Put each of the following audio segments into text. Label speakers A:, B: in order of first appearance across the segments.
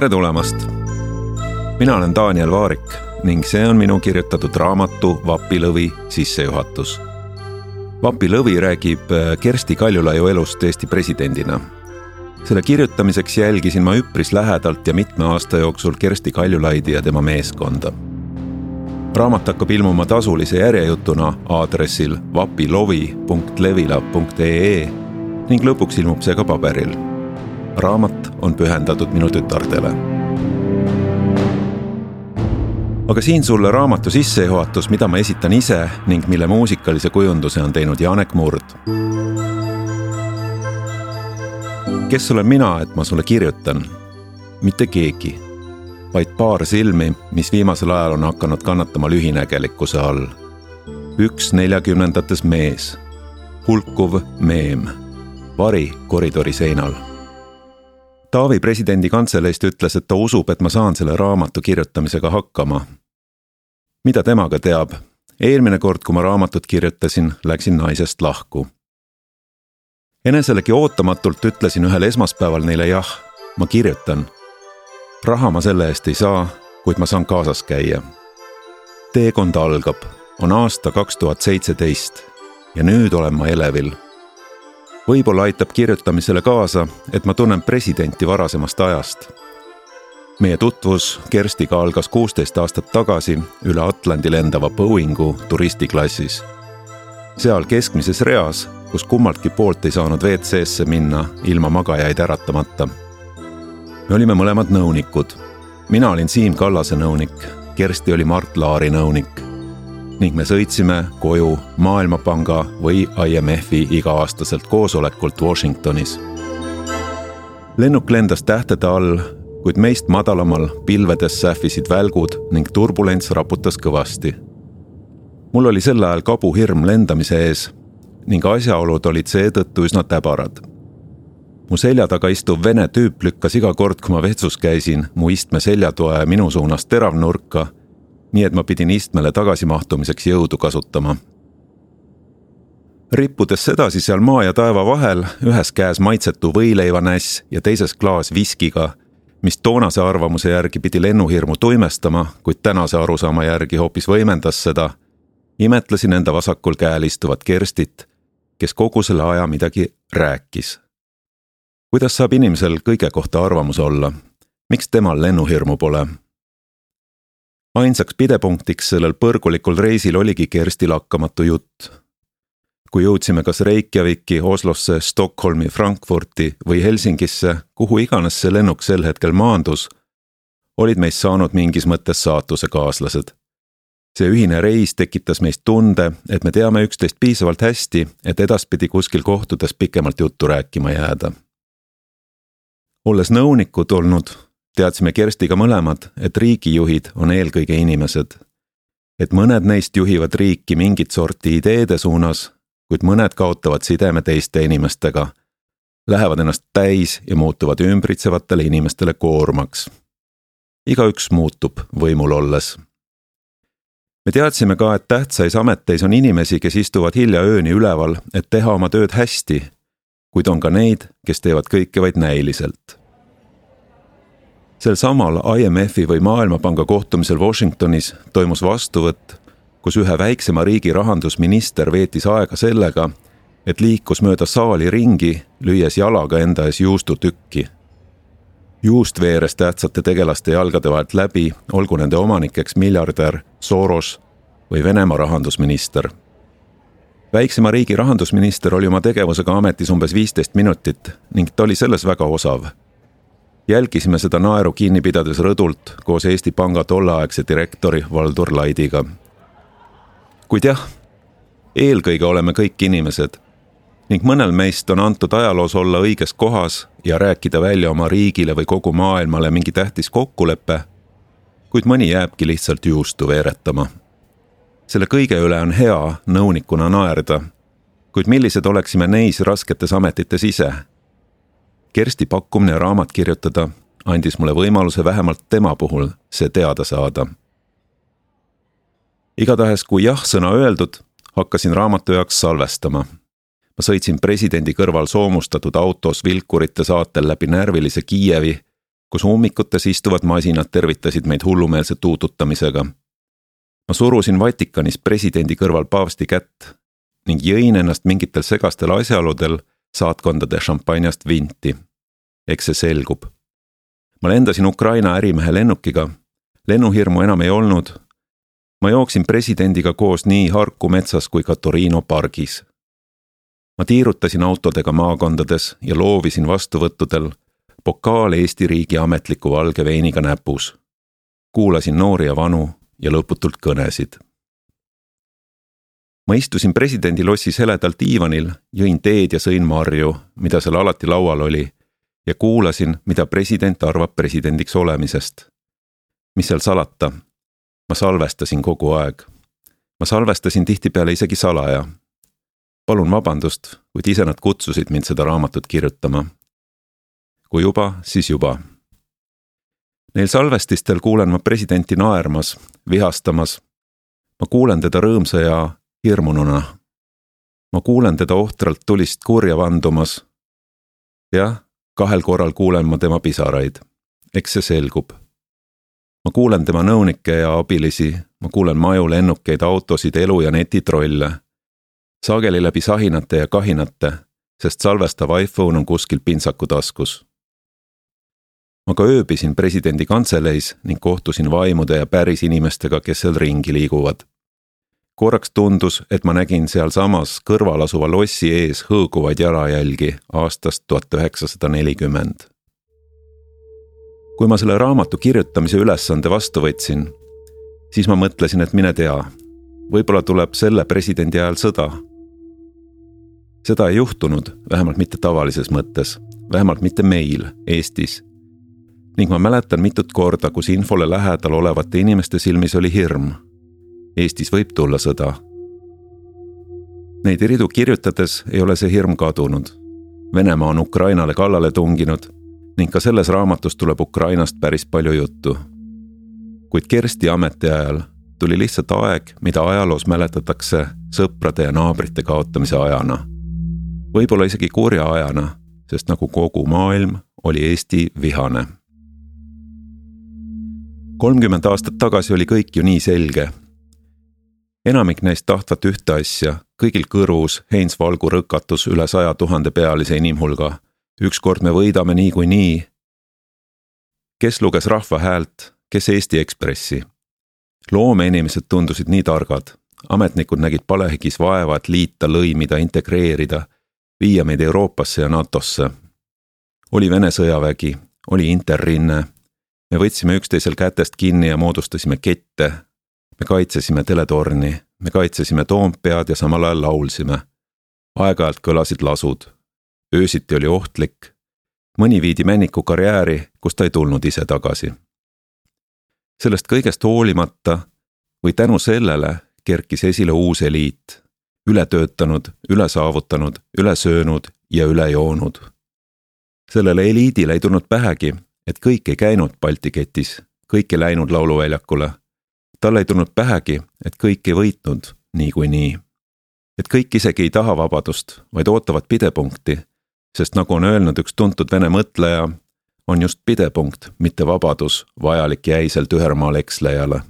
A: tere tulemast! mina olen Daniel Vaarik ning see on minu kirjutatud raamatu Vapilõvi sissejuhatus. vapilõvi räägib äh, Kersti Kaljulaiu elust Eesti presidendina. Selle kirjutamiseks jälgisin ma üpris lähedalt ja mitme aasta jooksul Kersti Kaljulaidi ja tema meeskonda. raamat hakkab ilmuma tasulise järjejutuna aadressil vapilovi.levila.ee ning lõpuks ilmub see ka paberil raamat on pühendatud minu tütardele. aga siin sulle raamatu sissejuhatus, mida ma esitan ise ning mille muusikalise kujunduse on teinud Janek Murd. Kes olen mina, et ma sulle kirjutan? mitte keegi, vaid paar silmi, mis viimasel ajal on hakanud kannatama lühinägelikkuse all. üks neljakümnendates mees, hulkuv meem, vari koridori seinal Taavi presidendi kantseleist ütles, et ta usub, et ma saan selle raamatu kirjutamisega hakkama. mida temaga teab? eelmine kord, kui ma raamatut kirjutasin, läksin naisest lahku. Eneselegi ootamatult ütlesin ühel esmaspäeval neile jah, ma kirjutan. raha ma selle eest ei saa, kuid ma saan kaasas käia. teekond algab, on aasta kaks tuhat seitseteist ja nüüd olen ma elevil võib-olla aitab kirjutamisele kaasa, et ma tunnen presidenti varasemast ajast. meie tutvus Kerstiga algas kuusteist aastat tagasi üle Atlandi lendava Boeingu turistiklassis. seal keskmises reas, kus kummaltki poolt ei saanud WC-sse minna ilma magajaid äratamata. me olime mõlemad nõunikud. mina olin Siim Kallase nõunik, Kersti oli Mart Laari nõunik ning me sõitsime koju Maailmapanga või IMF-i iga-aastaselt koosolekult Washingtonis. lennuk lendas tähtede all, kuid meist madalamal pilvedes sähvisid välgud ning turbulents raputas kõvasti. mul oli sel ajal kabuhirm lendamise ees ning asjaolud olid seetõttu üsna täbarad mu selja taga istuv vene tüüp lükkas iga kord, kui ma vetsus käisin, mu istme seljatoe minu suunas teravnurka nii et ma pidin istmele tagasimahtumiseks jõudu kasutama. rippudes sedasi seal maa ja taeva vahel, ühes käes maitsetu võileivanäss ja teises klaas viskiga, mis toonase arvamuse järgi pidi lennuhirmu tuimestama, kuid tänase arusaama järgi hoopis võimendas seda, imetlesin enda vasakul käel istuvat Kerstit, kes kogu selle aja midagi rääkis. kuidas saab inimesel kõige kohta arvamus olla? miks temal lennuhirmu pole? ainsaks pidepunktiks sellel põrgulikul reisil oligi Kersti lakkamatu jutt. kui jõudsime kas Reykjaviki, Oslosse, Stockholmi, Frankfurti või Helsingisse, kuhu iganes see lennuk sel hetkel maandus, olid meist saanud mingis mõttes saatusekaaslased. See ühine reis tekitas meis tunde, et me teame üksteist piisavalt hästi, et edaspidi kuskil kohtudes pikemalt juttu rääkima jääda. olles nõunikud olnud teadsime Kerstiga mõlemad, et riigijuhid on eelkõige inimesed. et mõned neist juhivad riiki mingit sorti ideede suunas, kuid mõned kaotavad sideme teiste inimestega, lähevad ennast täis ja muutuvad ümbritsevatele inimestele koormaks. igaüks muutub võimul olles. Me teadsime ka, et tähtsais ameteis on inimesi, kes istuvad hilja ööni üleval, et teha oma tööd hästi, kuid on ka neid, kes teevad kõike vaid näiliselt sel samal IMF-i või Maailmapanga kohtumisel Washingtonis toimus vastuvõtt, kus ühe väiksema riigi rahandusminister veetis aega sellega, et liikus mööda saali ringi, lüües jalaga enda ees juustutükki. Juust veeres tähtsate tegelaste jalgade vahelt läbi, olgu nende omanikeks miljardär Soros või Venemaa rahandusminister. väiksema riigi rahandusminister oli oma tegevusega ametis umbes viisteist minutit ning ta oli selles väga osav jälgisime seda naeru kinni pidades rõdult koos Eesti Panga tolleaegse direktori Valdur Laidiga. kuid jah, eelkõige oleme kõik inimesed ning mõnel meist on antud ajaloos olla õiges kohas ja rääkida välja oma riigile või kogu maailmale mingi tähtis kokkulepe, kuid mõni jääbki lihtsalt juustu veeretama. selle kõige üle on hea nõunikuna naerda, kuid millised oleksime neis rasketes ametites ise Kersti pakkumine raamat kirjutada andis mulle võimaluse vähemalt tema puhul see teada saada. igatahes, kui jah-sõna öeldud, hakkasin raamatu jaoks salvestama. Ma sõitsin presidendi kõrval soomustatud autos vilkurite saatel läbi närvilise Kiievi, kus ummikutes istuvad masinad tervitasid meid hullumeelse tuututamisega. ma surusin Vatikanis presidendi kõrval paavsti kätt ning jõin ennast mingitel segastel asjaoludel saatkondade šampanjast vinti. eks see selgub. ma lendasin Ukraina ärimehe lennukiga, lennuhirmu enam ei olnud. ma jooksin presidendiga koos nii Harku metsas kui ka Torino pargis. Ma tiirutasin autodega maakondades ja loovisin vastuvõttudel pokaal Eesti riigi ametliku valge veiniga näpus. kuulasin noori ja vanu ja lõputult kõnesid ma istusin presidendi lossis heledal diivanil, jõin teed ja sõin marju, mida seal alati laual oli ja kuulasin, mida president arvab presidendiks olemisest. mis seal salata, ma salvestasin kogu aeg. ma salvestasin tihtipeale isegi salaja. Palun vabandust, kuid ise nad kutsusid mind seda raamatut kirjutama. kui juba, siis juba. Neil salvestistel kuulen ma presidenti naermas, vihastamas. ma kuulen teda rõõmsa ja hirmununa. ma kuulen teda ohtralt tulist kurja vandumas. jah, kahel korral kuulen ma tema pisaraid. eks see selgub. ma kuulen tema nõunikke ja abilisi, ma kuulen maju, lennukeid, autosid, elu ja netitrolle. Sageli läbi sahinate ja kahinate, sest salvestav iPhone on kuskil pintsaku taskus ma ka ööbisin presidendi kantseleis ning kohtusin vaimude ja päris inimestega, kes seal ringi liiguvad korraks tundus, et ma nägin sealsamas kõrval asuva lossi ees hõõguvaid jalajälgi aastast tuhat üheksasada nelikümmend. kui ma selle raamatu kirjutamise ülesande vastu võtsin, siis ma mõtlesin, et mine tea, võib-olla tuleb selle presidendi ajal sõda. Seda ei juhtunud, vähemalt mitte tavalises mõttes, vähemalt mitte meil, Eestis ning ma mäletan mitut korda, kus infole lähedal olevate inimeste silmis oli hirm Eestis võib tulla sõda. Neid ridu kirjutades ei ole see hirm kadunud. Venemaa on Ukrainale kallale tunginud ning ka selles raamatus tuleb Ukrainast päris palju juttu. kuid Kersti ametiajal tuli lihtsalt aeg, mida ajaloos mäletatakse sõprade ja naabrite kaotamise ajana. Võib-olla isegi kurja ajana, sest nagu kogu maailm, oli Eesti vihane. kolmkümmend aastat tagasi oli kõik ju nii selge enamik neist tahtvat ühte asja, kõigil kõrus Heinz Valgu rõkatus üle saja tuhande pealise inimhulga. ükskord me võidame niikuinii. kes luges Rahva Häält, kes Eesti Ekspressi? loomeinimesed tundusid nii targad, ametnikud nägid palehigis vaeva, et liita, lõimida, integreerida, viia meid Euroopasse ja NATO-sse. oli Vene sõjavägi, oli Interrinne. me võtsime üksteisel kätest kinni ja moodustasime kette, me kaitsesime teletorni, me kaitsesime Toompead ja samal ajal laulsime. aeg-ajalt kõlasid lasud. öösiti oli ohtlik. mõni viidi Männiku karjääri, kus ta ei tulnud ise tagasi. sellest kõigest hoolimata või tänu sellele kerkis esile uus eliit. Ületöötanud, üle saavutanud, üle söönud ja üle joonud. sellele eliidile ei tulnud pähegi, et kõik ei käinud Balti ketis, kõik ei läinud lauluväljakule tal ei tulnud pähegi, et kõik ei võitnud niikuinii. et kõik isegi ei taha vabadust, vaid ootavad pidepunkti, sest nagu on öelnud üks tuntud vene mõtleja, on just pidepunkt, mitte vabadus, vajalik jäiselt ühermaal ekslejale.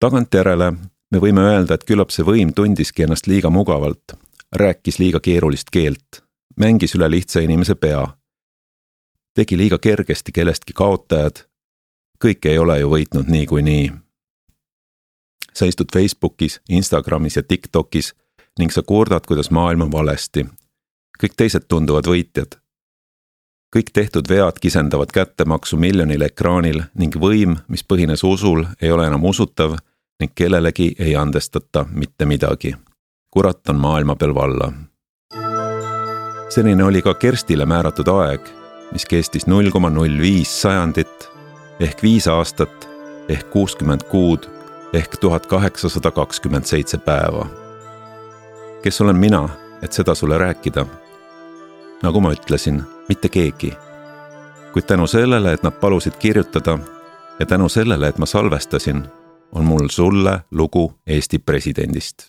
A: tagantjärele me võime öelda, et küllap see võim tundiski ennast liiga mugavalt, rääkis liiga keerulist keelt, mängis üle lihtsa inimese pea. tegi liiga kergesti kellestki kaotajad kõik ei ole ju võitnud niikuinii. sa istud Facebookis, Instagramis ja Tiktokis ning sa kurdad, kuidas maailm on valesti. kõik teised tunduvad võitjad. kõik tehtud vead kisendavad kättemaksu miljonile ekraanil ning võim, mis põhines usul, ei ole enam usutav ning kellelegi ei andestata mitte midagi. kurat on maailma peal valla. selline oli ka Kerstile määratud aeg, mis kestis null koma null viis sajandit ehk viis aastat ehk kuuskümmend kuud ehk tuhat kaheksasada kakskümmend seitse päeva. kes olen mina, et seda sulle rääkida? nagu ma ütlesin, mitte keegi. kuid tänu sellele, et nad palusid kirjutada ja tänu sellele, et ma salvestasin, on mul sulle lugu Eesti presidendist